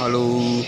Halo.